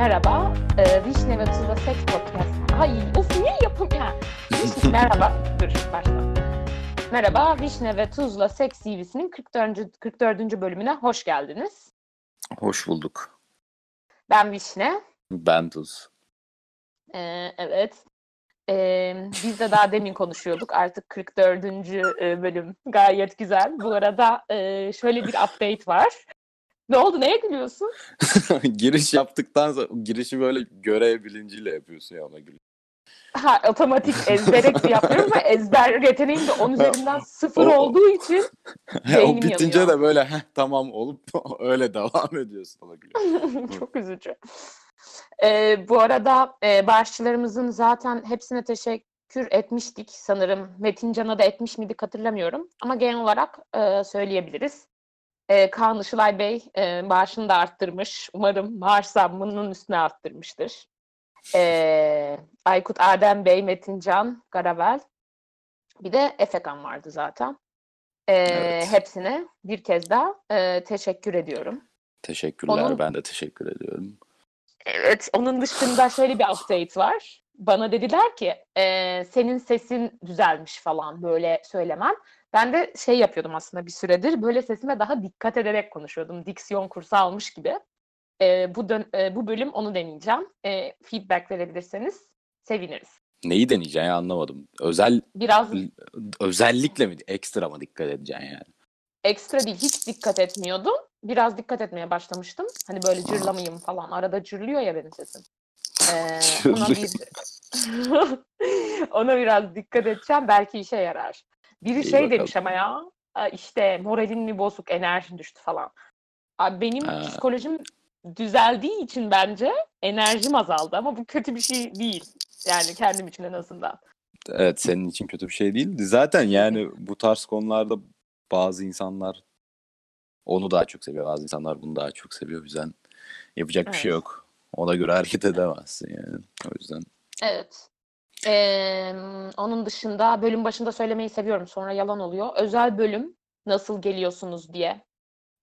Merhaba, e, Vişne ve Tuzla Seks Podcast. Ay, of niye yapım ya? Viş- Merhaba, dur başla. Merhaba, Vişne ve Tuzla Seks TV'sinin 44. 44. bölümüne hoş geldiniz. Hoş bulduk. Ben Vişne. Ben Tuz. E, evet. E, biz de daha demin konuşuyorduk. Artık 44. e, bölüm gayet güzel. Bu arada e, şöyle bir update var. Ne oldu? Neye gülüyorsun? Giriş yaptıktan sonra girişi böyle görev bilinciyle yapıyorsun ya ona gül. Ha, otomatik ezbere yapıyorum ve ezber yeteneğim de 10 üzerinden sıfır O- olduğu için o bitince yanıyor. de böyle "Heh, tamam olup öyle devam ediyorsun ona çok üzücü. Ee, bu arada e, bağışçılarımızın zaten hepsine teşekkür etmiştik sanırım. Metin Can'a da etmiş miydik hatırlamıyorum. Ama genel olarak e, söyleyebiliriz. E, Kaan Işılay Bey e, bağışını da arttırmış. Umarım bağış zammının üstüne arttırmıştır. E, Aykut Adem Bey, Metin Can, Garavel. Bir de Efekan vardı zaten. E, Evet. Hepsine bir kez daha e, teşekkür ediyorum. Teşekkürler Onun- ben de teşekkür ediyorum. Evet, onun dışında şöyle bir update var. Bana dediler ki "Ee, senin sesin düzelmiş falan böyle söylemem. Ben de şey yapıyordum aslında bir süredir böyle sesime daha dikkat ederek konuşuyordum. Diksiyon kursu almış gibi. Ee, bu dön- e, bu bölüm onu deneyeceğim. Ee, feedback verebilirseniz seviniriz. Neyi deneyeceksin ya anlamadım. Özel Biraz özellikle mi ekstra mı dikkat edeceksin yani? ekstra değil hiç dikkat etmiyordum. Biraz dikkat etmeye başlamıştım. Hani böyle cırlamayayım falan. Arada cırlıyor ya benim sesim. Ee, ona bir ona biraz dikkat edeceğim. Belki işe yarar. Biri İyi şey bakalım. demiş ama ya "Aa, işte moralin mi bozuk, enerjin düştü falan. Abi benim Ha. psikolojim düzeldiği için bence enerjim azaldı ama bu kötü bir şey değil. Yani kendim için en azından. Evet senin için kötü bir şey değildi. Zaten yani bu tarz konularda bazı insanlar onu daha çok seviyor. Bazı insanlar bunu daha çok seviyor. O yüzden yapacak bir şey Evet. yok. Ona göre hareket edemezsin yani. O yüzden Evet. Ee, onun dışında bölüm başında söylemeyi seviyorum. Sonra yalan oluyor. Özel bölüm nasıl geliyorsunuz diye.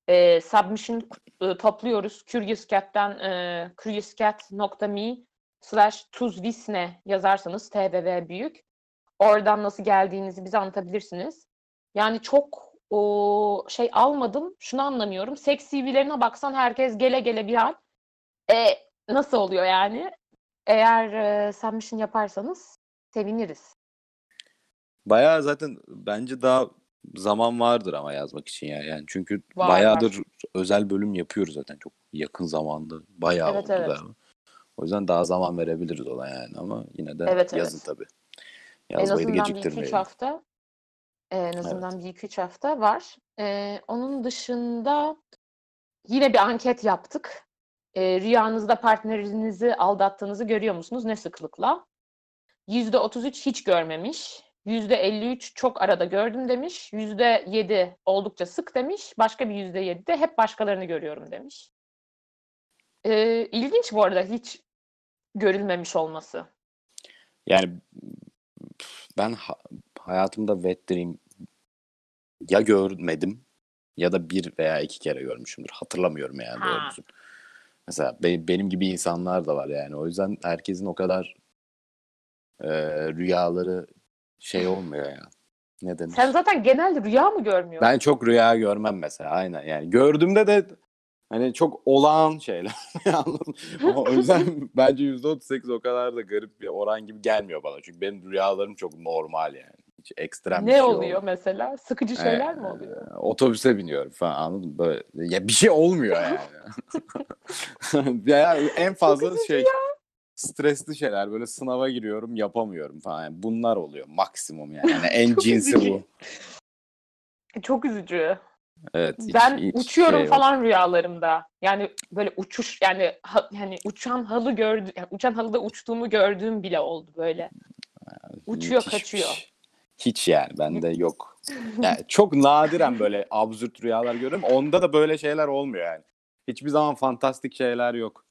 Ee, submission e, topluyoruz. Curious Cat'ten e, curiouscat.me slash tuzvisne yazarsanız TVV büyük. Oradan nasıl geldiğinizi bize anlatabilirsiniz. Yani çok o şey almadım. Şunu anlamıyorum. Seks CV'lerine baksan herkes gele gele bir hal. E, nasıl oluyor yani? Eğer e, submission yaparsanız seviniriz. Bayağı zaten bence daha zaman vardır ama yazmak için ya. Yani çünkü Var, bayağıdır özel bölüm yapıyoruz zaten çok yakın zamanda. Bayağı Evet, oldu evet. da. O yüzden daha zaman verebiliriz ona yani ama yine de Evet, yazın evet. tabii. En Yazmayı da azından bir iki üç geciktirmeyelim. hafta e, en azından bir iki üç hafta var. E, onun dışında yine bir anket yaptık. E, rüyanızda partnerinizi aldattığınızı görüyor musunuz? Ne sıklıkla? Yüzde 33 hiç görmemiş. Yüzde 53 çok arada gördüm demiş. Yüzde 7 oldukça sık demiş. Başka bir yüzde 7 de hep başkalarını görüyorum demiş. E, ilginç bu arada hiç görülmemiş olması. Yani ben ha- hayatımda wet dream ya görmedim ya da bir veya iki kere görmüşümdür. Hatırlamıyorum yani Ha. doğrusu. Mesela be- benim gibi insanlar da var yani. O yüzden herkesin o kadar e, rüyaları şey olmuyor ya. Ne denir? Sen zaten genelde rüya mı görmüyorsun? Ben çok rüya görmem mesela aynen yani. Gördüğümde de hani çok olağan şeyler. O yüzden bence %38 o kadar da garip bir oran gibi gelmiyor bana. Çünkü benim rüyalarım çok normal yani. Hiç ekstrem bir Ne şey oluyor olmuyor. mesela? Sıkıcı şeyler mi oluyor? Ee, Otobüse biniyorum falan anladın mı? Böyle, ya bir şey olmuyor yani. ya en fazla Sıkıcı şey stresli şeyler böyle sınava giriyorum yapamıyorum falan. Yani bunlar oluyor maksimum yani. Yani en cinsi üzücü. bu. Çok üzücü. Evet. hiç- ben hiç uçuyorum şey yok. falan rüyalarımda. Yani böyle uçuş yani ha- yani uçan halı gördü yani uçan halıda uçtuğumu gördüğüm bile oldu böyle. Uçuyor Müthişmiş. kaçıyor. Hiç yani bende yok. Yani çok nadiren böyle absürt rüyalar görüyorum. Onda da böyle şeyler olmuyor yani. Hiçbir zaman fantastik şeyler yok.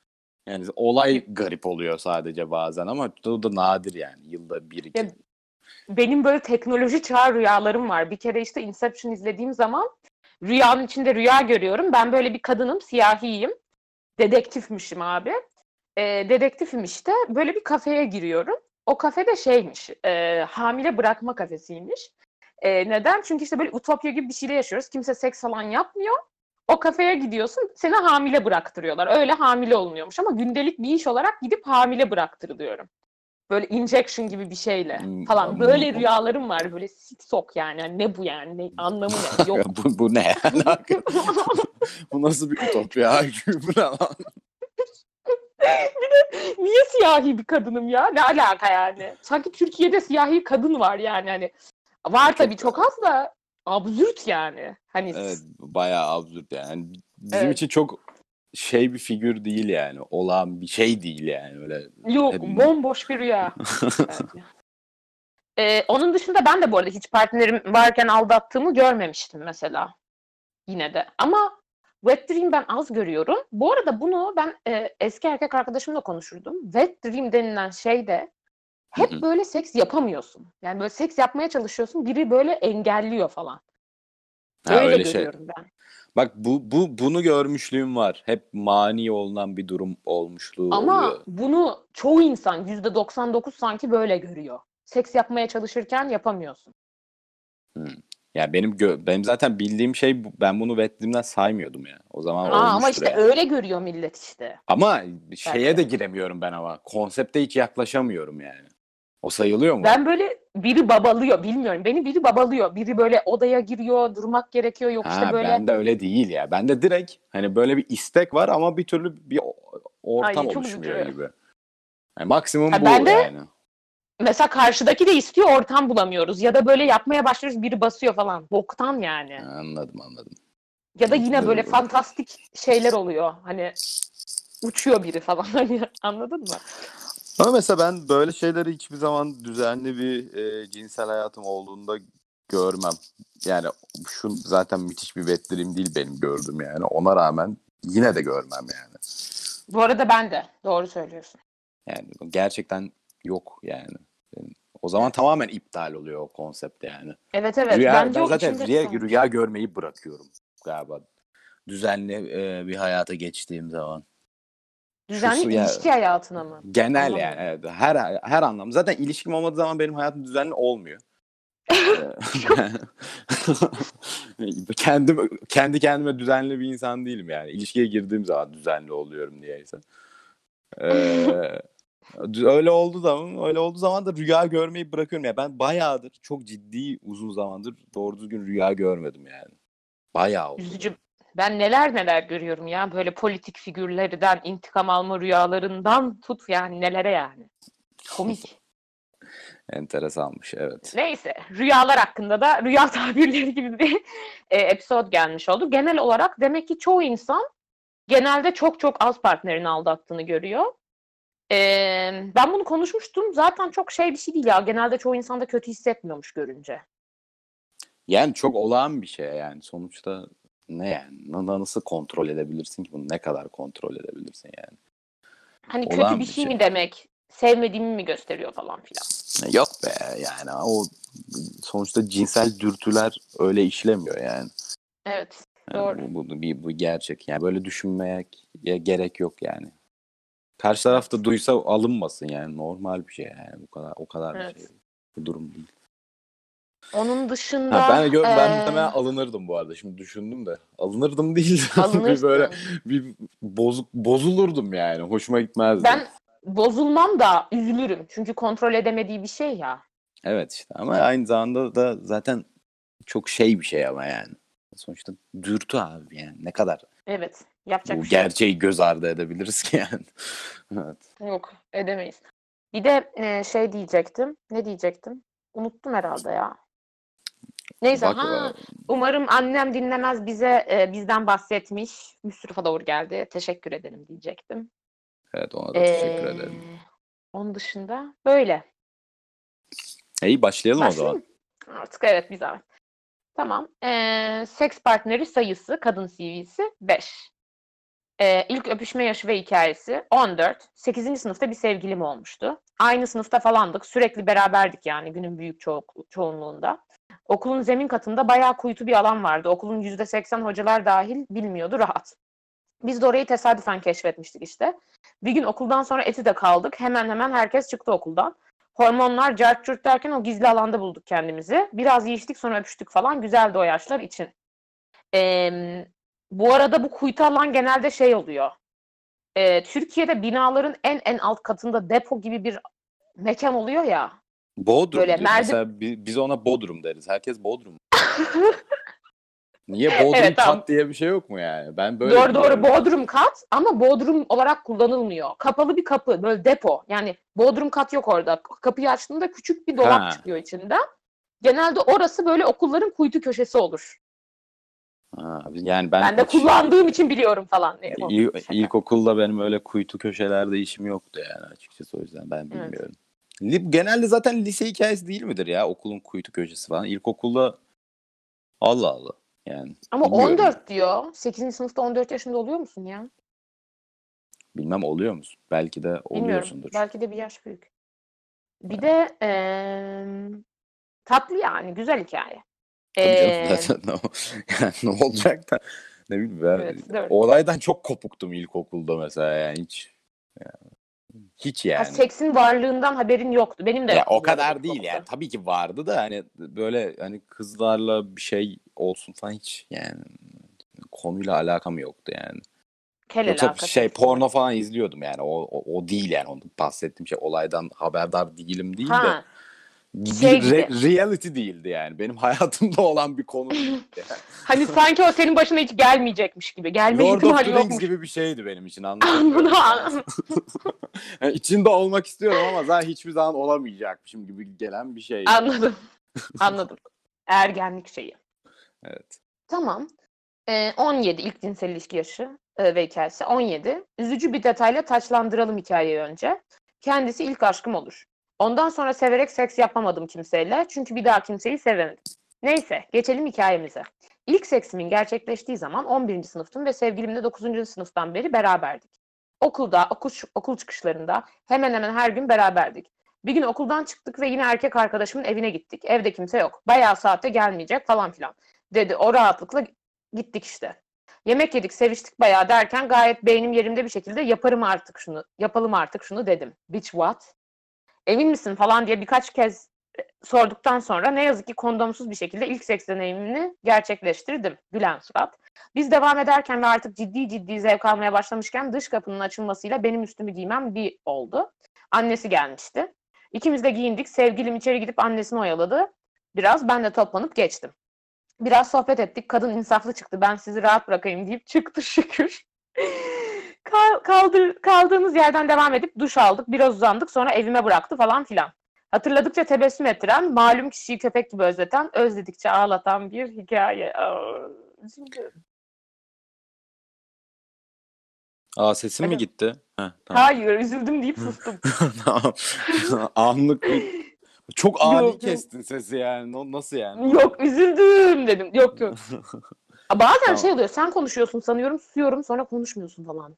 Yani olay garip oluyor sadece bazen ama o da nadir yani. Yılda bir iki. Ya, Benim böyle teknoloji çağı rüyalarım var. Bir kere işte Inception izlediğim zaman rüyanın içinde rüya görüyorum. Ben böyle bir kadınım, siyahiyim. Dedektifmişim abi. e, dedektifim işte. Böyle bir kafeye giriyorum. O kafede şeymiş, e, hamile bırakma kafesiymiş. E, neden? Çünkü işte böyle utopya gibi bir şeyde yaşıyoruz. Kimse seks falan yapmıyor. O kafeye gidiyorsun, seni hamile bıraktırıyorlar. Öyle hamile olunuyormuş ama gündelik bir iş olarak gidip hamile bıraktırılıyorum. Böyle injection gibi bir şeyle Hmm, falan. Böyle rüyalarım var. Böyle sik sok yani. Yani ne bu yani? Ne, anlamı ne? Yok. bu, bu ne bu nasıl bir ütopya? bu ne lan? Niye siyahi bir kadınım ya? Ne alaka yani? Sanki Türkiye'de siyahi kadın var yani. Hani var tabii çok az da absürt yani. Hani Evet bayağı absürt yani. Bizim Evet. için çok şey bir figür değil yani. Olan bir şey değil yani. Öyle yok hep- bomboş bir rüya. Ee, onun dışında ben de bu arada hiç partnerim varken aldattığımı görmemiştim mesela. Yine de. Ama wet dream ben az görüyorum. Bu arada bunu ben e, eski erkek arkadaşımla konuşurdum. Wet dream denilen şeyde hep Hı hı. böyle seks yapamıyorsun. Yani böyle seks yapmaya çalışıyorsun. Biri böyle engelliyor falan. Ha, Öyle, öyle şey. görüyorum ben. Bak bu bu bunu görmüşlüğüm var. Hep mani olunan bir durum olmuşluğu Ama oluyor. bunu çoğu insan %99 sanki böyle görüyor. Seks yapmaya çalışırken yapamıyorsun. Ya benim gö- benim zaten bildiğim şey ben bunu wetliğimden saymıyordum ya. O zaman Aa, ama işte yani. öyle görüyor millet işte. Ama şeye Belki. de giremiyorum ben ama. Konsepte hiç yaklaşamıyorum yani. O sayılıyor mu? Ben böyle biri babalıyor bilmiyorum. Beni biri babalıyor. Biri böyle odaya giriyor, durmak gerekiyor. Yok Ha, işte böyle bende öyle değil ya. Bende direkt hani böyle bir istek var ama bir türlü bir ortam Ay, oluşmuyor üzücü. gibi. Yani maksimum Ha, bu ben de- yani. Mesela karşıdaki de istiyor, ortam bulamıyoruz. Ya da böyle yapmaya başlıyoruz, biri basıyor falan. Boktan yani. Anladım anladım. Ya da yine böyle fantastik şeyler oluyor. Hani uçuyor biri falan. Hani anladın mı? Ama mesela ben böyle şeyleri hiçbir zaman düzenli bir e, cinsel hayatım olduğunda görmem. Yani şu zaten müthiş bir vettirim değil benim gördüğüm yani. Ona rağmen yine de görmem yani. Bu arada ben de. Doğru söylüyorsun. Yani gerçekten yok yani. O zaman tamamen iptal oluyor o konsept yani. Evet evet. rüya, Bence ben zaten rüya, tutan- rüya görmeyi bırakıyorum galiba. Düzenli e, bir hayata geçtiğim zaman. Düzenli ya- ilişki hayatına mı? Genel Anladım. yani evet, her her anlamda. Zaten ilişkim olmadığı zaman benim hayatım düzenli olmuyor. Ee, Kendim kendi kendime düzenli bir insan değilim yani. İlişkiye girdiğim zaman düzenli oluyorum niyeyse. Ee, öyle oldu zaman öyle olduğu zaman da rüya görmeyi bırakıyorum ya. Ben bayağıdır çok ciddi uzun zamandır doğru düzgün rüya görmedim yani. Bayağı oldu. Üzücü. Ben neler neler görüyorum ya. Böyle politik figürlerden, intikam alma rüyalarından tut yani nelere yani. Komik. Enteresanmış evet. Neyse. Rüyalar hakkında da rüya tabirleri gibi bir e, episode gelmiş oldu. Genel olarak demek ki çoğu insan genelde çok çok az partnerini aldattığını görüyor. E, ben bunu konuşmuştum. Zaten çok şey bir şey değil ya. Genelde çoğu insan da kötü hissetmiyormuş görünce. Yani çok olağan bir şey yani. Sonuçta ne yani? Na- Nasıl kontrol edebilirsin ki bunu? Ne kadar kontrol edebilirsin yani? Hani Olağan kötü bir şey şey. mi demek? Sevmediğimi mi gösteriyor falan filan. Yok be yani o sonuçta cinsel dürtüler öyle işlemiyor yani. Evet. Yani Doğru. Bu, bu, bir, bu gerçek. Yani böyle düşünmeye gerek yok yani. Karşı taraf da duysa alınmasın yani normal bir şey yani bu kadar o kadar Evet. bir şey. Bir durum değil. Onun dışında Ha, ben gör, ben eee, muhtemelen alınırdım bu arada. Şimdi düşündüm de. Alınırdım değil. de bir böyle bir bozuk bozulurdum yani. Hoşuma gitmezdi. Ben bozulmam da üzülürüm. Çünkü kontrol edemediği bir şey ya. Evet işte ama aynı zamanda da zaten çok şey bir şey ama yani. Sonuçta dürtü abi yani. Ne kadar Evet. Yapacak bu bir şey gerçeği göz ardı edebiliriz ki yani. evet. Yok. Edemeyiz. Bir de eee, şey diyecektim. Ne diyecektim? Unuttum herhalde ya. Neyse Bak, ha e, umarım annem dinlemez bize e, bizden bahsetmiş. Müsrif'a doğru geldi. Teşekkür ederim diyecektim. evet ona da teşekkür Eee, ederim. Onun dışında böyle. İyi başlayalım o Başlayayım zaman. mı? Artık evet bir zahmet. Tamam. Ee, seks partneri sayısı, kadın CV'si 5. Ee, ilk öpüşme yaşı ve hikayesi 14. 8. sınıfta bir sevgilim olmuştu. Aynı sınıfta falandık. Sürekli beraberdik yani günün büyük ço- çoğunluğunda. Okulun zemin katında bayağı kuytu bir alan vardı. Okulun %80 hocalar dahil bilmiyordu rahat. Biz de orayı tesadüfen keşfetmiştik işte. Bir gün okuldan sonra eti de kaldık. Hemen hemen herkes çıktı okuldan. Hormonlar cart curt derken o gizli alanda bulduk kendimizi. Biraz yiyiştik sonra öpüştük falan. Güzeldi o yaşlar için. Ee, bu arada bu kuytu alan genelde şey oluyor. Ee, Türkiye'de binaların en en alt katında depo gibi bir mekan oluyor ya. Bodrum Böyle merdi- Mesela bi- biz ona Bodrum deriz. Herkes Bodrum. Niye Bodrum Evet, kat tamam. diye bir şey yok mu yani? Ben böyle doğru doğru. Bodrum kat ama Bodrum olarak kullanılmıyor. Kapalı bir kapı böyle depo. Yani Bodrum kat yok orada. Kapıyı açtığında küçük bir dolap Ha. çıkıyor içinden. Genelde orası böyle okulların kuytu köşesi olur. Ha, yani ben, Ben, de hiç- kullandığım için biliyorum falan. diye. İl, ilkokulda benim öyle kuytu köşelerde işim yoktu yani açıkçası o yüzden ben bilmiyorum. Li- Genelde zaten lise hikayesi değil midir ya okulun kuytu köşesi falan. İlkokulda Allah Allah yani. Ama bilmiyorum. 14 diyor. 8. sınıfta 14 yaşında oluyor musun ya? Bilmem oluyor musun? Belki de Bilmiyorum. oluyorsundur. Belki de bir yaş büyük. Bir de eee, tatlı yani. Güzel hikaye. Eee, zaten yani ne olacak da ne bileyim ben Evet, olaydan çok kopuktum ilkokulda mesela yani hiç yani, hiç ha, yani. seksin varlığından haberin yoktu. Benim de Ya o kadar değil yani. Tabii ki vardı da hani böyle hani kızlarla bir şey olsun falan hiç yani konuyla alakam yoktu yani. Kel Yoksa şey porno falan izliyordum yani. O, o, o değil yani. Onu bahsettiğim şey olaydan haberdar değilim değil de. Ha, Bir şey re- reality değildi yani. Benim hayatımda olan bir konu yani. hani sanki o senin başına hiç gelmeyecekmiş gibi. Gelme Lord of the Rings gibi bir şeydi benim için anladın mı? Yani içinde olmak istiyorum ama zaten hiçbir zaman olamayacakmışım gibi gelen bir şey. anladım. Anladım. Ergenlik şeyi. Evet. Tamam. Ee, 17 ilk cinsel ilişki yaşı e, ve hikayesi. 17. Üzücü bir detayla taçlandıralım hikayeyi önce. Kendisi ilk aşkım olur. Ondan sonra severek seks yapamadım kimseyle. Çünkü bir daha kimseyi sevemedim. Neyse geçelim hikayemize. İlk seksimin gerçekleştiği zaman 11. sınıftım ve sevgilimle 9. sınıftan beri beraberdik. Okulda, okul, okul çıkışlarında hemen hemen her gün beraberdik. Bir gün okuldan çıktık ve yine erkek arkadaşımın evine gittik. Evde kimse yok. Bayağı saatte gelmeyecek falan filan. Dedi o rahatlıkla gittik işte. Yemek yedik, seviştik bayağı derken gayet beynim yerimde bir şekilde yaparım artık şunu, yapalım artık şunu dedim. Bitch what? Emin misin falan diye birkaç kez e, sorduktan sonra ne yazık ki kondomsuz bir şekilde ilk seks deneyimini gerçekleştirdim. Gülen surat. Biz devam ederken ve artık ciddi ciddi zevk almaya başlamışken dış kapının açılmasıyla benim üstümü giymem bir oldu. Annesi gelmişti. İkimiz de giyindik. Sevgilim içeri gidip annesini oyaladı. Biraz ben de toplanıp geçtim. Biraz sohbet ettik. Kadın insaflı çıktı. Ben sizi rahat bırakayım deyip çıktı şükür. Kal- Kaldır, kaldığımız yerden devam edip duş aldık. Biraz uzandık. Sonra evime bıraktı falan filan. Hatırladıkça tebessüm ettiren, malum kişiyi köpek gibi özleten, özledikçe ağlatan bir hikaye. Aa, üzüldüm. Aa sesim mi Alo. gitti? Heh, tamam. Hayır, üzüldüm deyip sustum. Tamam. Anlık bir... Çok ani Yok, kestin sesi yani. O Nasıl yani? yok, üzüldüm dedim. Yok yok. Bazen Tamam. şey oluyor, sen konuşuyorsun sanıyorum, susuyorum, sonra konuşmuyorsun falan.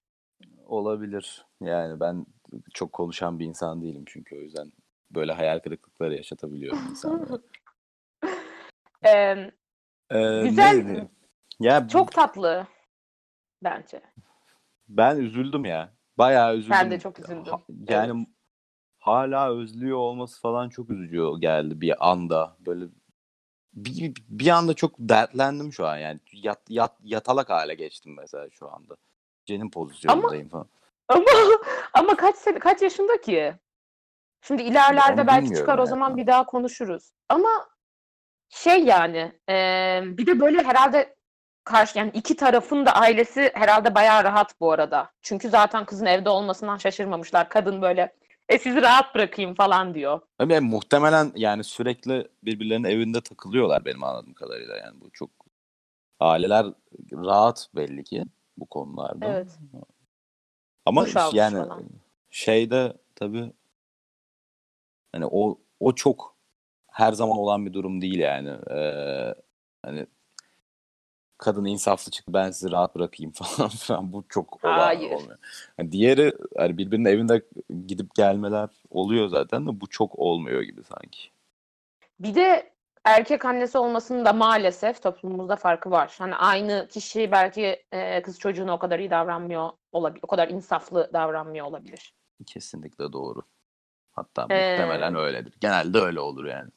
Olabilir. Yani ben çok konuşan bir insan değilim çünkü o yüzden böyle hayal kırıklıkları yaşatabiliyorum insanlara. Ee, Ee, Güzel. neydi? Ya çok tatlı bence. ben üzüldüm ya. Bayağı üzüldüm. Ben de çok üzüldüm. Ha- yani hala özlüyor olması falan çok üzücü geldi bir anda. Böyle bir, bir anda çok dertlendim şu an yani. Yat, yat, yatalak hale geçtim mesela şu anda. Cenin pozisyonundayım falan. Ama ama kaç sene, kaç yaşında ki? Şimdi ilerlerde Onu belki çıkar o yani. zaman bir daha konuşuruz. Ama şey yani e, bir de böyle herhalde karşı yani iki tarafın da ailesi herhalde bayağı rahat bu arada. Çünkü zaten kızın evde olmasından şaşırmamışlar. Kadın böyle e sizi rahat bırakayım falan diyor. Ama yani muhtemelen yani sürekli birbirlerinin evinde takılıyorlar benim anladığım kadarıyla. Yani bu çok aileler rahat belli ki bu konularda. Evet. Ama Duş yani falan. şeyde tabii hani o o çok her zaman olan bir durum değil yani. Ee, hani kadın insaflı çıktı ben sizi rahat bırakayım falan filan bu çok olan Hayır. olmuyor. Yani diğeri hani birbirinin evinde gidip gelmeler oluyor zaten de bu çok olmuyor gibi sanki. Bir de erkek annesi olmasının da maalesef toplumumuzda farkı var. Hani aynı kişi belki e, kız çocuğuna o kadar iyi davranmıyor olabilir. O kadar insaflı davranmıyor olabilir. Kesinlikle doğru. Hatta Ee, muhtemelen öyledir. Genelde öyle olur yani.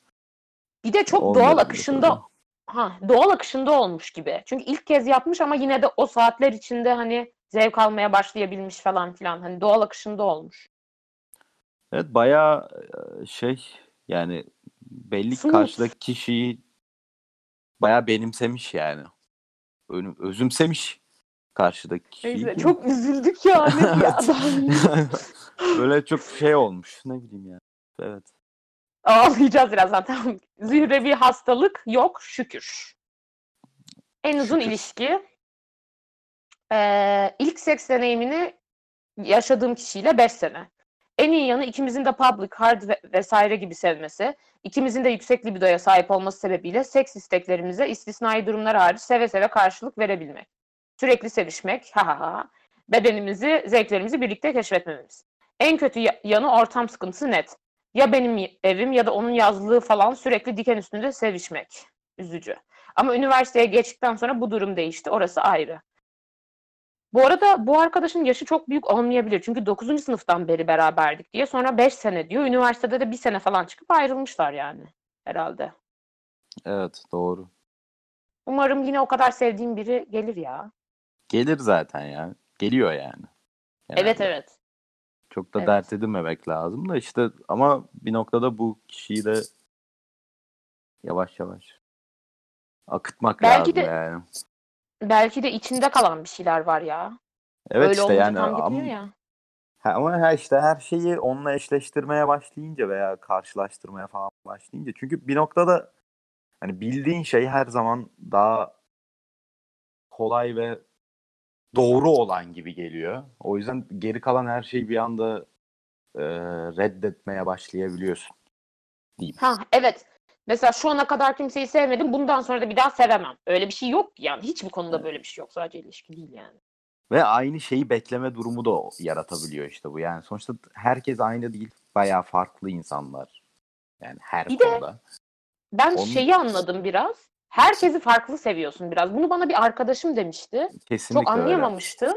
Bir de çok Olmuyor doğal akışında tabii. ha doğal akışında olmuş gibi. Çünkü ilk kez yapmış ama yine de o saatler içinde hani zevk almaya başlayabilmiş falan filan. Hani doğal akışında olmuş. Evet bayağı e, şey yani belli ki karşıdaki kişiyi bayağı benimsemiş yani. Önüm, özümsemiş karşıdaki kişiyi. Neyse, çok üzüldük ya. Adam. Böyle çok şey olmuş. Ne bileyim ya. Evet. Ağlayacağız birazdan tamam. Zühre bir hastalık yok şükür. En uzun Şükür. ilişki. Ee, ilk seks deneyimini yaşadığım kişiyle 5 sene. En iyi yanı ikimizin de public, hard ve vesaire gibi sevmesi, ikimizin de yüksek libidoya sahip olması sebebiyle seks isteklerimize istisnai durumlar hariç seve seve karşılık verebilmek. Sürekli sevişmek, ha ha ha. Bedenimizi, zevklerimizi birlikte keşfetmemiz. En kötü ya- yanı ortam sıkıntısı net. Ya benim evim ya da onun yazlığı falan sürekli diken üstünde sevişmek. Üzücü. Ama üniversiteye geçtikten sonra bu durum değişti. Orası ayrı. Bu arada bu arkadaşın yaşı çok büyük olmayabilir. Çünkü 9. sınıftan beri beraberdik diye. Sonra 5 sene diyor. Üniversitede de bir sene falan çıkıp ayrılmışlar yani. Herhalde. Evet doğru. Umarım yine o kadar sevdiğim biri gelir ya. Gelir zaten ya. Geliyor yani. Evet Genelde. evet. Çok da Evet. dert edinmemek lazım da işte ama bir noktada bu kişiyi de yavaş yavaş akıtmak Belki lazım de- yani. Belki de içinde kalan bir şeyler var ya. Evet Öyle işte yani ama, ya. ha, ama her işte her şeyi onunla eşleştirmeye başlayınca veya karşılaştırmaya falan başlayınca çünkü bir noktada hani bildiğin şey her zaman daha kolay ve doğru olan gibi geliyor. O yüzden geri kalan her şeyi bir anda e, reddetmeye başlayabiliyorsun. Diyeyim. Ha evet. Mesela şu ana kadar kimseyi sevmedim. Bundan sonra da bir daha sevemem. Öyle bir şey yok yani. Hiçbir konuda böyle bir şey yok. Sadece ilişki değil yani. Ve aynı şeyi bekleme durumu da yaratabiliyor işte bu. Yani sonuçta herkes aynı değil. Bayağı farklı insanlar. Yani her Bir de- konuda. Ben Onun- şeyi anladım biraz. Herkesi farklı seviyorsun biraz. Bunu bana bir arkadaşım demişti. Kesinlikle Çok öyle. anlayamamıştım.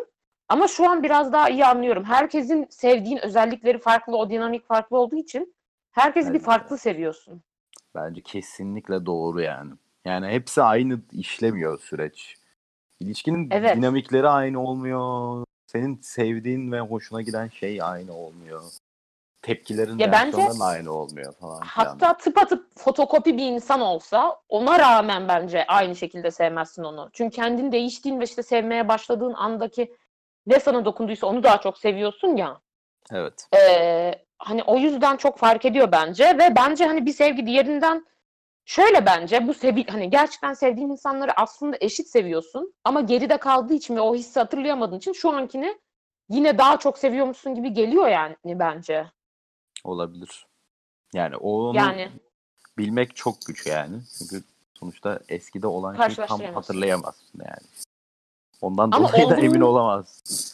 Ama şu an biraz daha iyi anlıyorum. Herkesin sevdiğin özellikleri farklı, o dinamik farklı olduğu için herkesi bir Evet. farklı seviyorsun. Bence kesinlikle doğru yani. Yani hepsi aynı işlemiyor süreç. İlişkinin Evet. dinamikleri aynı olmuyor. Senin sevdiğin ve hoşuna giden şey aynı olmuyor. Tepkilerin, Ya bence- aynı olmuyor falan. Hatta tıpatıp fotokopi bir insan olsa ona rağmen bence aynı şekilde sevmezsin onu. Çünkü kendin değiştiğin ve işte sevmeye başladığın andaki ne sana dokunduysa onu daha çok seviyorsun ya. Evet. Ee, hani o yüzden çok fark ediyor bence ve bence hani bir sevgi diğerinden şöyle bence bu sevi hani gerçekten sevdiğin insanları aslında eşit seviyorsun ama geride kaldığı için ve o hissi hatırlayamadığın için şu ankini yine daha çok seviyormuşsun gibi geliyor yani bence. Olabilir. Yani onu Yani bilmek çok güç yani. Çünkü sonuçta eskide olan şeyi tam hatırlayamazsın yani. Ondan Ama dolayı da emin olamazsın.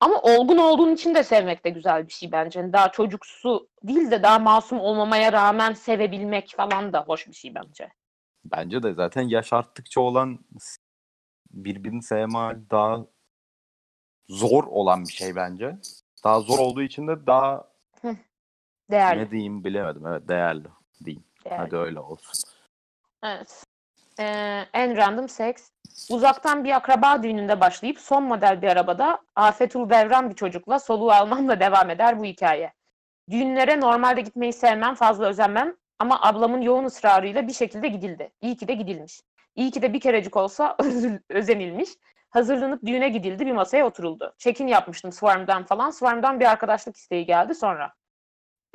Ama olgun olduğun için de sevmek de güzel bir şey bence. Hani daha çocuksu değil de daha masum olmamaya rağmen sevebilmek falan da hoş bir şey bence. Bence de zaten yaş arttıkça olan birbirini sevme hali daha zor olan bir şey bence. Daha zor olduğu için de daha Değerli. ne diyeyim bilemedim. Evet değerli diyeyim. değerli. Hadi öyle olsun. Evet. Ee, en random seks. Uzaktan bir akraba düğününde başlayıp son model bir arabada afetul devran bir çocukla soluğu almamla devam eder bu hikaye. Düğünlere normalde gitmeyi sevmem, fazla özenmem ama ablamın yoğun ısrarıyla bir şekilde gidildi. İyi ki de gidilmiş. İyi ki de bir kerecik olsa özenilmiş. Hazırlanıp düğüne gidildi, bir masaya oturuldu. Check-in yapmıştım Swarm'dan falan. Swarm'dan bir arkadaşlık isteği geldi sonra.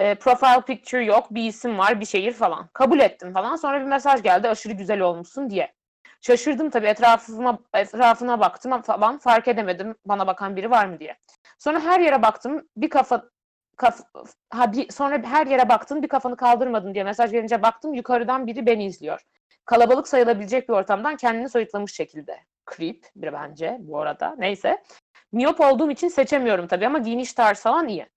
E, profile picture yok, bir isim var, bir şehir falan. Kabul ettim falan. Sonra bir mesaj geldi aşırı güzel olmuşsun diye. Şaşırdım tabii etrafıma etrafına baktım falan fark edemedim bana bakan biri var mı diye. Sonra her yere baktım bir kafa kaf, ha bir, sonra her yere baktım bir kafanı kaldırmadın diye mesaj gelince baktım yukarıdan biri beni izliyor. Kalabalık sayılabilecek bir ortamdan kendini soyutlamış şekilde. Creep bir bence bu arada. Neyse. Miyop olduğum için seçemiyorum tabii ama giyiniş tarzı falan iyi.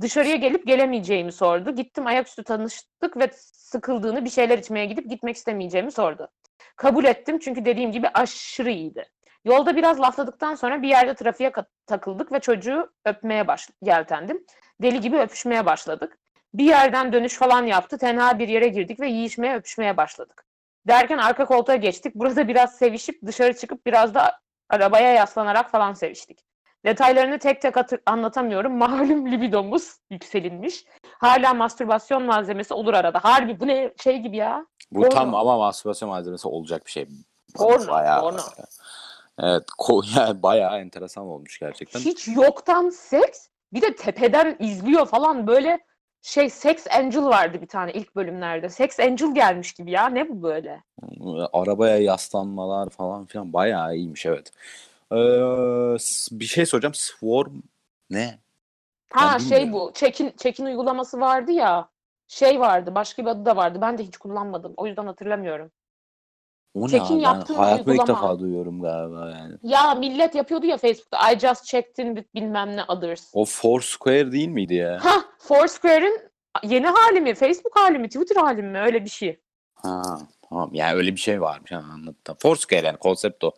Dışarıya gelip gelemeyeceğimi sordu. Gittim ayaküstü tanıştık ve sıkıldığını bir şeyler içmeye gidip gitmek istemeyeceğimi sordu. Kabul ettim çünkü dediğim gibi aşırı iyiydi. Yolda biraz lafladıktan sonra bir yerde trafiğe takıldık ve çocuğu öpmeye baş yeltendim. Deli gibi öpüşmeye başladık. Bir yerden dönüş falan yaptı. Tenha bir yere girdik ve yiyişmeye öpüşmeye başladık. Derken arka koltuğa geçtik. Burada biraz sevişip dışarı çıkıp biraz da arabaya yaslanarak falan seviştik. Detaylarını tek tek anlatamıyorum. Malum libidomuz yükselinmiş. Hala mastürbasyon malzemesi olur arada. Harbi bu ne şey gibi ya. Bu Porno. tam ama mastürbasyon malzemesi olacak bir şey. Porno, Bayağı, porno. Evet, ko- yani bayağı enteresan olmuş gerçekten. Hiç yoktan seks. Bir de tepeden izliyor falan böyle şey Sex Angel vardı bir tane ilk bölümlerde. Sex Angel gelmiş gibi ya. Ne bu böyle? Arabaya yaslanmalar falan filan bayağı iyiymiş evet. Ee, bir şey soracağım. Swarm ne? Ha Ben şey bilmiyorum. bu. Check-in check-in uygulaması vardı ya. Şey vardı. Başka bir adı da vardı. Ben de hiç kullanmadım. O yüzden hatırlamıyorum. O ne Check-in abi? Ben yaptığın hayatımda ilk defa duyuyorum galiba yani. Ya millet yapıyordu ya Facebook'ta. I just checked in bilmem ne others. O Foursquare değil miydi ya? Ha, Foursquare'in yeni hali mi? Facebook hali mi? Twitter hali mi? Öyle bir şey. Ha, tamam. Yani öyle bir şey varmış. Ha, anladım. Foursquare yani konsept o.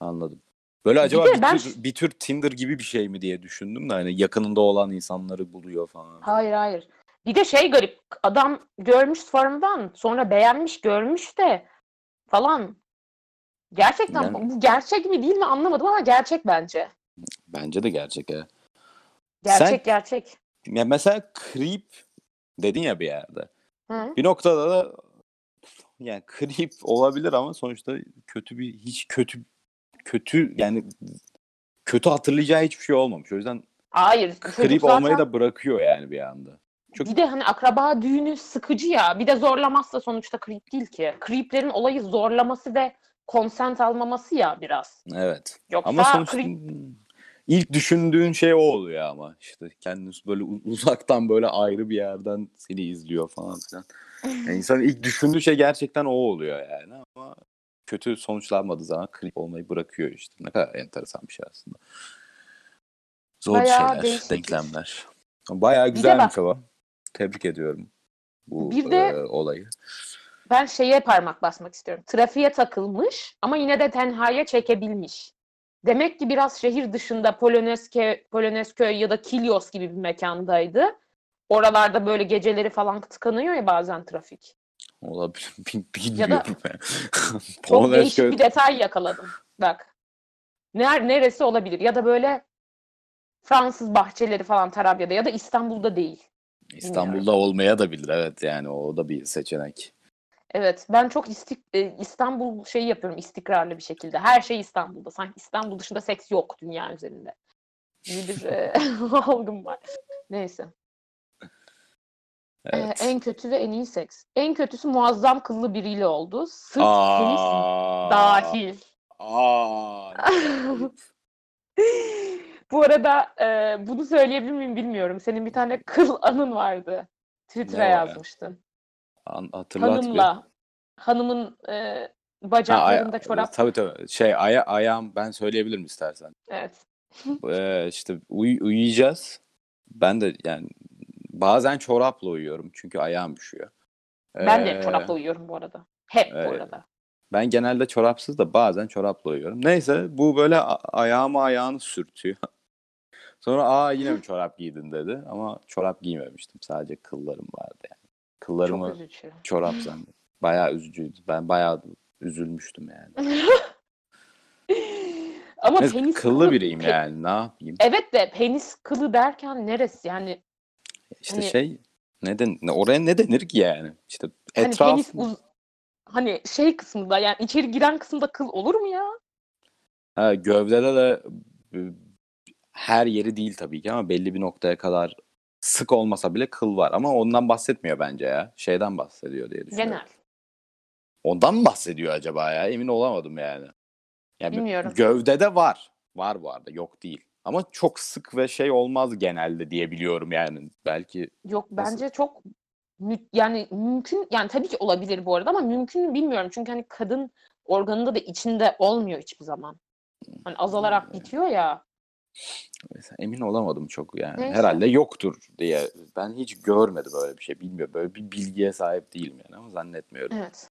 Anladım. Böyle acaba de bir, ben- tür, bir tür Tinder gibi bir şey mi diye düşündüm de hani yakınında olan insanları buluyor falan. Hayır hayır. Bir de şey garip. Adam görmüş forumdan sonra beğenmiş görmüş de falan. Gerçekten Yani- bu gerçek mi değil mi anlamadım ama gerçek bence. Bence de gerçek ya. Gerçek Sen- gerçek. Ya mesela creep dedin ya bir yerde. Hı? Bir noktada da yani creep olabilir ama sonuçta kötü bir hiç kötü kötü yani kötü hatırlayacağı hiçbir şey olmamış. O yüzden Hayır. creep çocuk olmayı zaten- da bırakıyor yani bir anda. Çok Bir de hani akraba düğünü sıkıcı ya. Bir de zorlamazsa sonuçta creep değil ki. Creeplerin olayı zorlaması ve consent almaması ya biraz. evet. Yoksa Ama sonuçta creep- ilk düşündüğün şey o oluyor ama işte kendini böyle uzaktan böyle ayrı bir yerden seni izliyor falan filan. Yani insanın ilk düşündüğü şey gerçekten o oluyor yani ama kötü sonuçlanmadığı zaman klip olmayı bırakıyor işte. Ne kadar enteresan bir şey aslında. Zor Bayağı şeyler, değişik. denklemler. Bayağı güzelmiş ama. Tebrik ediyorum bu Bir de- e, olayı. Ben şeye parmak basmak istiyorum. Trafiğe takılmış ama yine de tenhaya çekebilmiş. Demek ki biraz şehir dışında Polonezköy, Polonezköy ya da Kilyos gibi bir mekandaydı. Oralarda böyle geceleri falan tıkanıyor ya bazen trafik. Olabilir. Bil- Ya da- Bilmiyorum ben. Çok değişik bir detay yakaladım. Bak. Ner neresi olabilir? Ya da böyle Fransız bahçeleri falan Tarabya'da ya da İstanbul'da değil. İstanbul'da olmaya da bilir evet yani o da bir seçenek. Evet, ben çok istik e, İstanbul şeyi yapıyorum istikrarlı bir şekilde. Her şey İstanbul'da. Sanki İstanbul dışında seks yok dünya üzerinde. Bir e, algım var. Neyse. E, Evet. en kötü ve en iyi seks. En kötüsü muazzam kıllı biriyle oldu. Sırf penis Aa, dahil. Aa. Bu arada e, bunu söyleyebilir miyim bilmiyorum. Senin bir tane kıl anın vardı. Twitter'a Ne o ya? yazmıştın. An- hatırlat bir. Hanımla. Hanımın e, Ha, aya- bacaklarında çorap. Tabii tabii. Şey aya ayağım ben söyleyebilirim istersen. Evet. Ee, işte uy- uyuyacağız. Ben de yani bazen çorapla uyuyorum çünkü ayağım üşüyor. Ben de Ee, çorapla uyuyorum bu arada. Hep bu evet. arada. Ben genelde çorapsız da bazen çorapla uyuyorum. Neyse bu böyle a- ayağıma ayağını sürtüyor. Sonra aa yine mi çorap giydin dedi ama çorap giymemiştim. Sadece kıllarım vardı yani. Çok Kıllarımı üzücü. çorap zannettim. Bayağı üzücüydü. Ben bayağı üzülmüştüm yani. Ama Neyse, penis kıllı kılı- biriyim pe- yani ne yapayım? Evet de penis kılı derken neresi? Yani İşte hani- şey neden ne oraya ne denir ki yani? İşte hani etraf penis uz hani şey kısmında yani içeri giren kısımda kıl olur mu ya? ha, gövdede de her yeri değil tabii ki ama belli bir noktaya kadar sık olmasa bile kıl var ama ondan bahsetmiyor bence ya. Şeyden bahsediyor diye düşünüyorum. Genel. Ondan mı bahsediyor acaba ya? Emin olamadım yani. Yani Bilmiyorum. Gövdede var. Var bu arada. Yok değil. Ama çok sık ve şey olmaz genelde diye biliyorum yani. Belki Yok Nasıl? bence çok mü- yani mümkün yani tabii ki olabilir bu arada ama mümkün mü bilmiyorum. Çünkü hani kadın organında da içinde olmuyor hiçbir zaman. Hani azalarak Hmm. bitiyor ya. Mesela emin olamadım çok yani. Neyse. Herhalde yoktur diye. Ben hiç görmedim böyle bir şey. Bilmiyorum. Böyle bir bilgiye sahip değilim yani ama zannetmiyorum. Evet.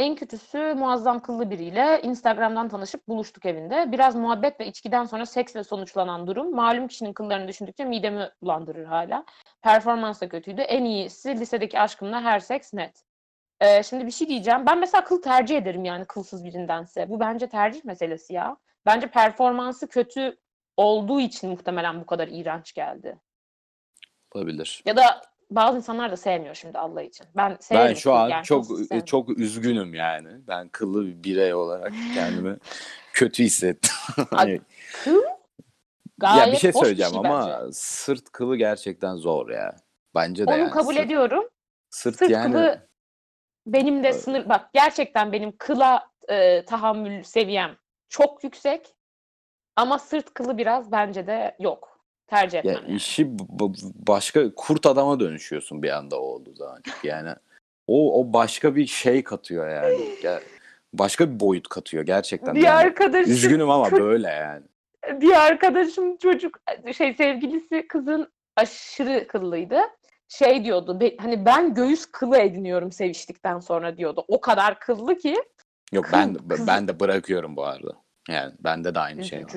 En kötüsü muazzam kıllı biriyle Instagram'dan tanışıp buluştuk evinde. Biraz muhabbet ve içkiden sonra seksle sonuçlanan durum malum kişinin kıllarını düşündükçe midemi bulandırır hala. Performans da kötüydü. En iyisi lisedeki aşkımla her seks net. Ee, şimdi bir şey diyeceğim. Ben mesela kıl tercih ederim yani kılsız birindense. Bu bence tercih meselesi ya. Bence performansı kötü olduğu için muhtemelen bu kadar iğrenç geldi. Olabilir. Ya da bazı insanlar da sevmiyor şimdi Allah için. Ben Ben şu an yani, çok çok üzgünüm yani. Ben kıllı bir birey olarak kendimi kötü hissettim. Hani- Kıl gayet ya bir şey hoş bir söyleyeceğim şey ama bence. sırt kılı gerçekten zor ya. Bence de Onu yani. kabul sırt, ediyorum. Sırt, Sırt yani kılı benim de Evet. sınır bak gerçekten benim kıla e, tahammül seviyem çok yüksek. Ama sırt kılı biraz bence de yok. Tercih etmem. ya yani. işi başka kurt adama dönüşüyorsun bir anda o olduğu zaman. Çünkü yani o o başka bir şey katıyor yani. Ya, başka bir boyut katıyor gerçekten. Bir Yani arkadaşım üzgünüm ama böyle yani. bir arkadaşım çocuk şey sevgilisi kızın aşırı kıllıydı. Şey diyordu be- hani ben göğüs kılı ediniyorum seviştikten sonra diyordu. O kadar kıllı ki Yok Kıl- ben kız- ben de bırakıyorum bu arada. Yani bende de aynı şey var.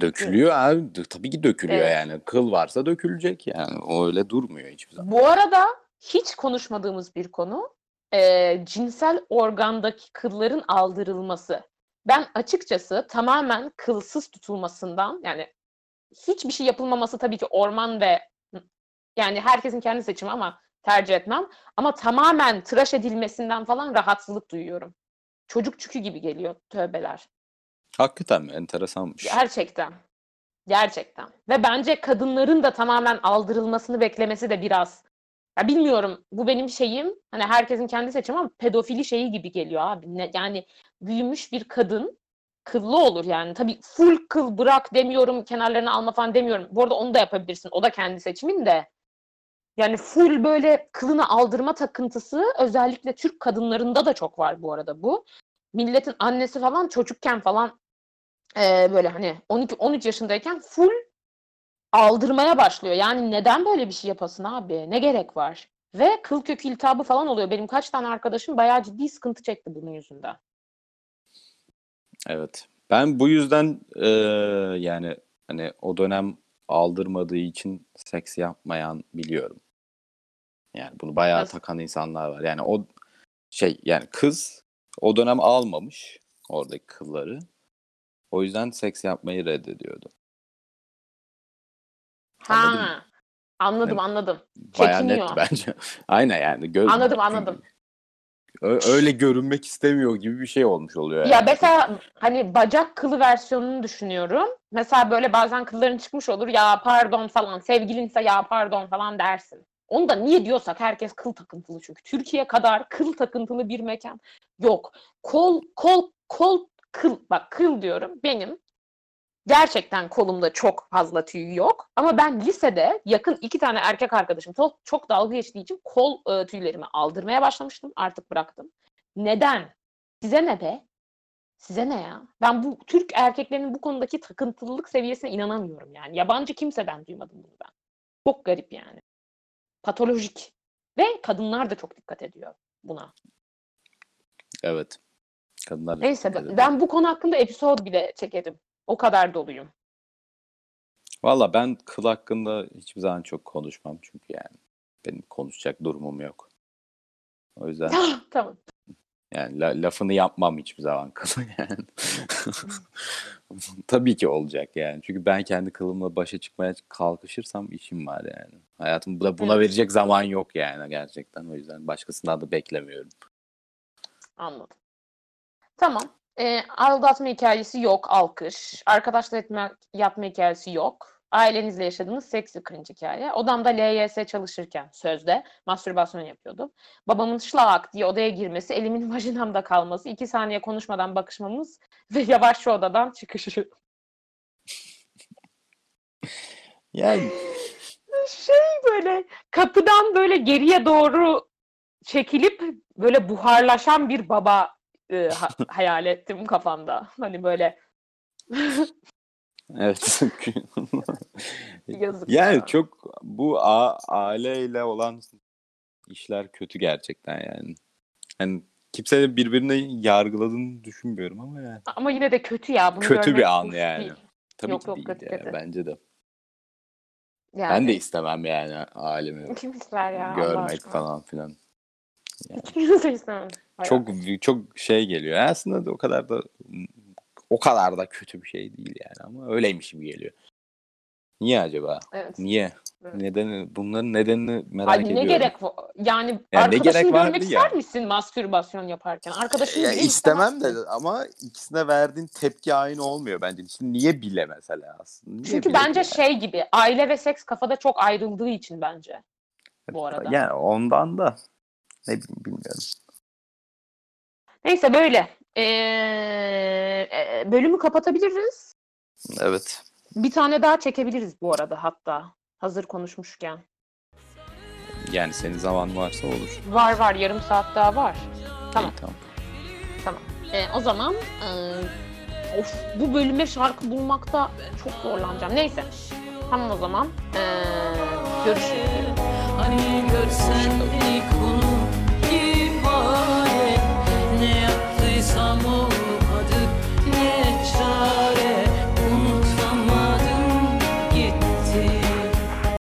Dökülüyor abi. D- Tabii ki dökülüyor Evet. yani. Kıl varsa dökülecek yani. O öyle durmuyor hiçbir zaman. Bu arada hiç konuşmadığımız bir konu eee, cinsel organdaki kılların aldırılması. Ben açıkçası tamamen kılsız tutulmasından yani hiçbir şey yapılmaması tabii ki orman ve yani herkesin kendi seçimi ama tercih etmem. Ama tamamen tıraş edilmesinden falan rahatsızlık duyuyorum. Çocuk çükü gibi geliyor tövbeler. Hakikaten mi? Enteresanmış. Gerçekten. Gerçekten. Ve bence kadınların da tamamen aldırılmasını beklemesi de biraz ya bilmiyorum bu benim şeyim hani herkesin kendi seçimi ama pedofili şeyi gibi geliyor abi. Ne, yani büyümüş bir kadın kıllı olur yani. Tabii full kıl bırak demiyorum, kenarlarını alma falan demiyorum. Bu arada onu da yapabilirsin. O da kendi seçimin de. Yani full böyle kılını aldırma takıntısı özellikle Türk kadınlarında da çok var bu arada bu. Milletin annesi falan çocukken falan eee, böyle hani 12-13 yaşındayken full aldırmaya başlıyor. Yani neden böyle bir şey yapasın abi? Ne gerek var? Ve kıl kökü iltihabı falan oluyor. Benim kaç tane arkadaşım bayağı ciddi sıkıntı çekti bunun yüzünden. Evet. Ben bu yüzden e, yani hani o dönem aldırmadığı için seks yapmayan biliyorum. Yani bunu bayağı Nasıl? takan insanlar var. Yani o şey yani kız o dönem almamış oradaki kılları. O yüzden seks yapmayı reddediyordu. Anladın mı? Ha. Anladım Evet. anladım. Bayağı Çekiniyor. net bence. Aynen yani. Göz, Anladım anladım. Öyle görünmek istemiyor gibi bir şey olmuş oluyor Ya yani. mesela hani bacak kılı versiyonunu düşünüyorum. Mesela böyle bazen kılların çıkmış olur ya pardon falan sevgilinse ya pardon falan dersin. Onu da niye diyorsak herkes kıl takıntılı çünkü. Türkiye kadar kıl takıntılı bir mekan yok. Kol kol kol kıl bak kıl diyorum benim gerçekten kolumda çok fazla tüy yok. Ama ben lisede yakın iki tane erkek arkadaşım çok, çok dalga geçtiği için kol e, tüylerimi aldırmaya başlamıştım. Artık bıraktım. Neden? Size ne be? Size ne ya? Ben bu Türk erkeklerinin bu konudaki takıntılılık seviyesine inanamıyorum yani. Yabancı kimseden duymadım bunu ben. Çok garip yani. Patolojik. Ve kadınlar da çok dikkat ediyor buna. Evet. Kadınlar Neyse ben, ben bu konu hakkında episod bile çekerim. O kadar doluyum. Valla ben kıl hakkında hiçbir zaman çok konuşmam çünkü yani benim konuşacak durumum yok. O yüzden tamam. yani la- lafını yapmam hiçbir zaman kılı yani. Tabii ki olacak yani. Çünkü ben kendi kılımla başa çıkmaya kalkışırsam işim var yani. Hayatım buna, buna Evet. verecek zaman yok yani gerçekten. O yüzden başkasından da beklemiyorum. Anladım. Tamam. Ee, aldatma hikayesi yok, alkış. Arkadaşla etme, yatma hikayesi yok. Ailenizle yaşadığınız seks cringe hikaye. Odamda LYS çalışırken sözde mastürbasyon yapıyordum. Babamın şlak diye odaya girmesi, elimin vajinamda kalması, iki saniye konuşmadan bakışmamız ve yavaşça odadan çıkışı. Yani Şey böyle kapıdan böyle geriye doğru çekilip böyle buharlaşan bir baba e, ha- hayal ettim kafamda. Hani böyle Evet. Yazık yani ya. çok bu a- aileyle olan işler kötü gerçekten yani. Hani kimse de birbirini yargıladığını düşünmüyorum ama yani. Ama yine de kötü ya. Bunu Kötü bir an yani. değil. Tabii Yok, ki yok, değil kötü, ya, kötü. bence de. Yani. Ben de istemem yani ailemi Kim ister ya görmek falan filan. Çok çok şey geliyor. Aslında da o kadar da o kadar da kötü bir şey değil yani ama öyleymiş gibi geliyor. Niye acaba? Evet. Niye? Evet. Nedeni bunların nedenini merak Ay ne ediyorum. gerek var? Yani, Yani ne arkadaşını gerek vardı görmek ya? ister misin mastürbasyon yaparken? Arkadaşını Ya bile istemem de ama ikisine verdiğin tepki aynı olmuyor bence. Şimdi niye bile mesela aslında? Niye Çünkü bile bence yani? şey gibi aile ve seks kafada çok ayrıldığı için bence. bu arada. Yani ondan da ne bileyim bilmiyorum. Neyse böyle. Ee, e, bölümü kapatabiliriz. Evet. Bir tane daha çekebiliriz bu arada hatta. Hazır konuşmuşken. Yani senin zaman varsa olur. Var var yarım saat daha var. Tamam. İyi, tamam. Tamam. Ee, o zaman e, of bu bölüme şarkı bulmakta çok zorlanacağım. Neyse. Tamam o zaman. Ee, görüşürüz. Hani görsen ilk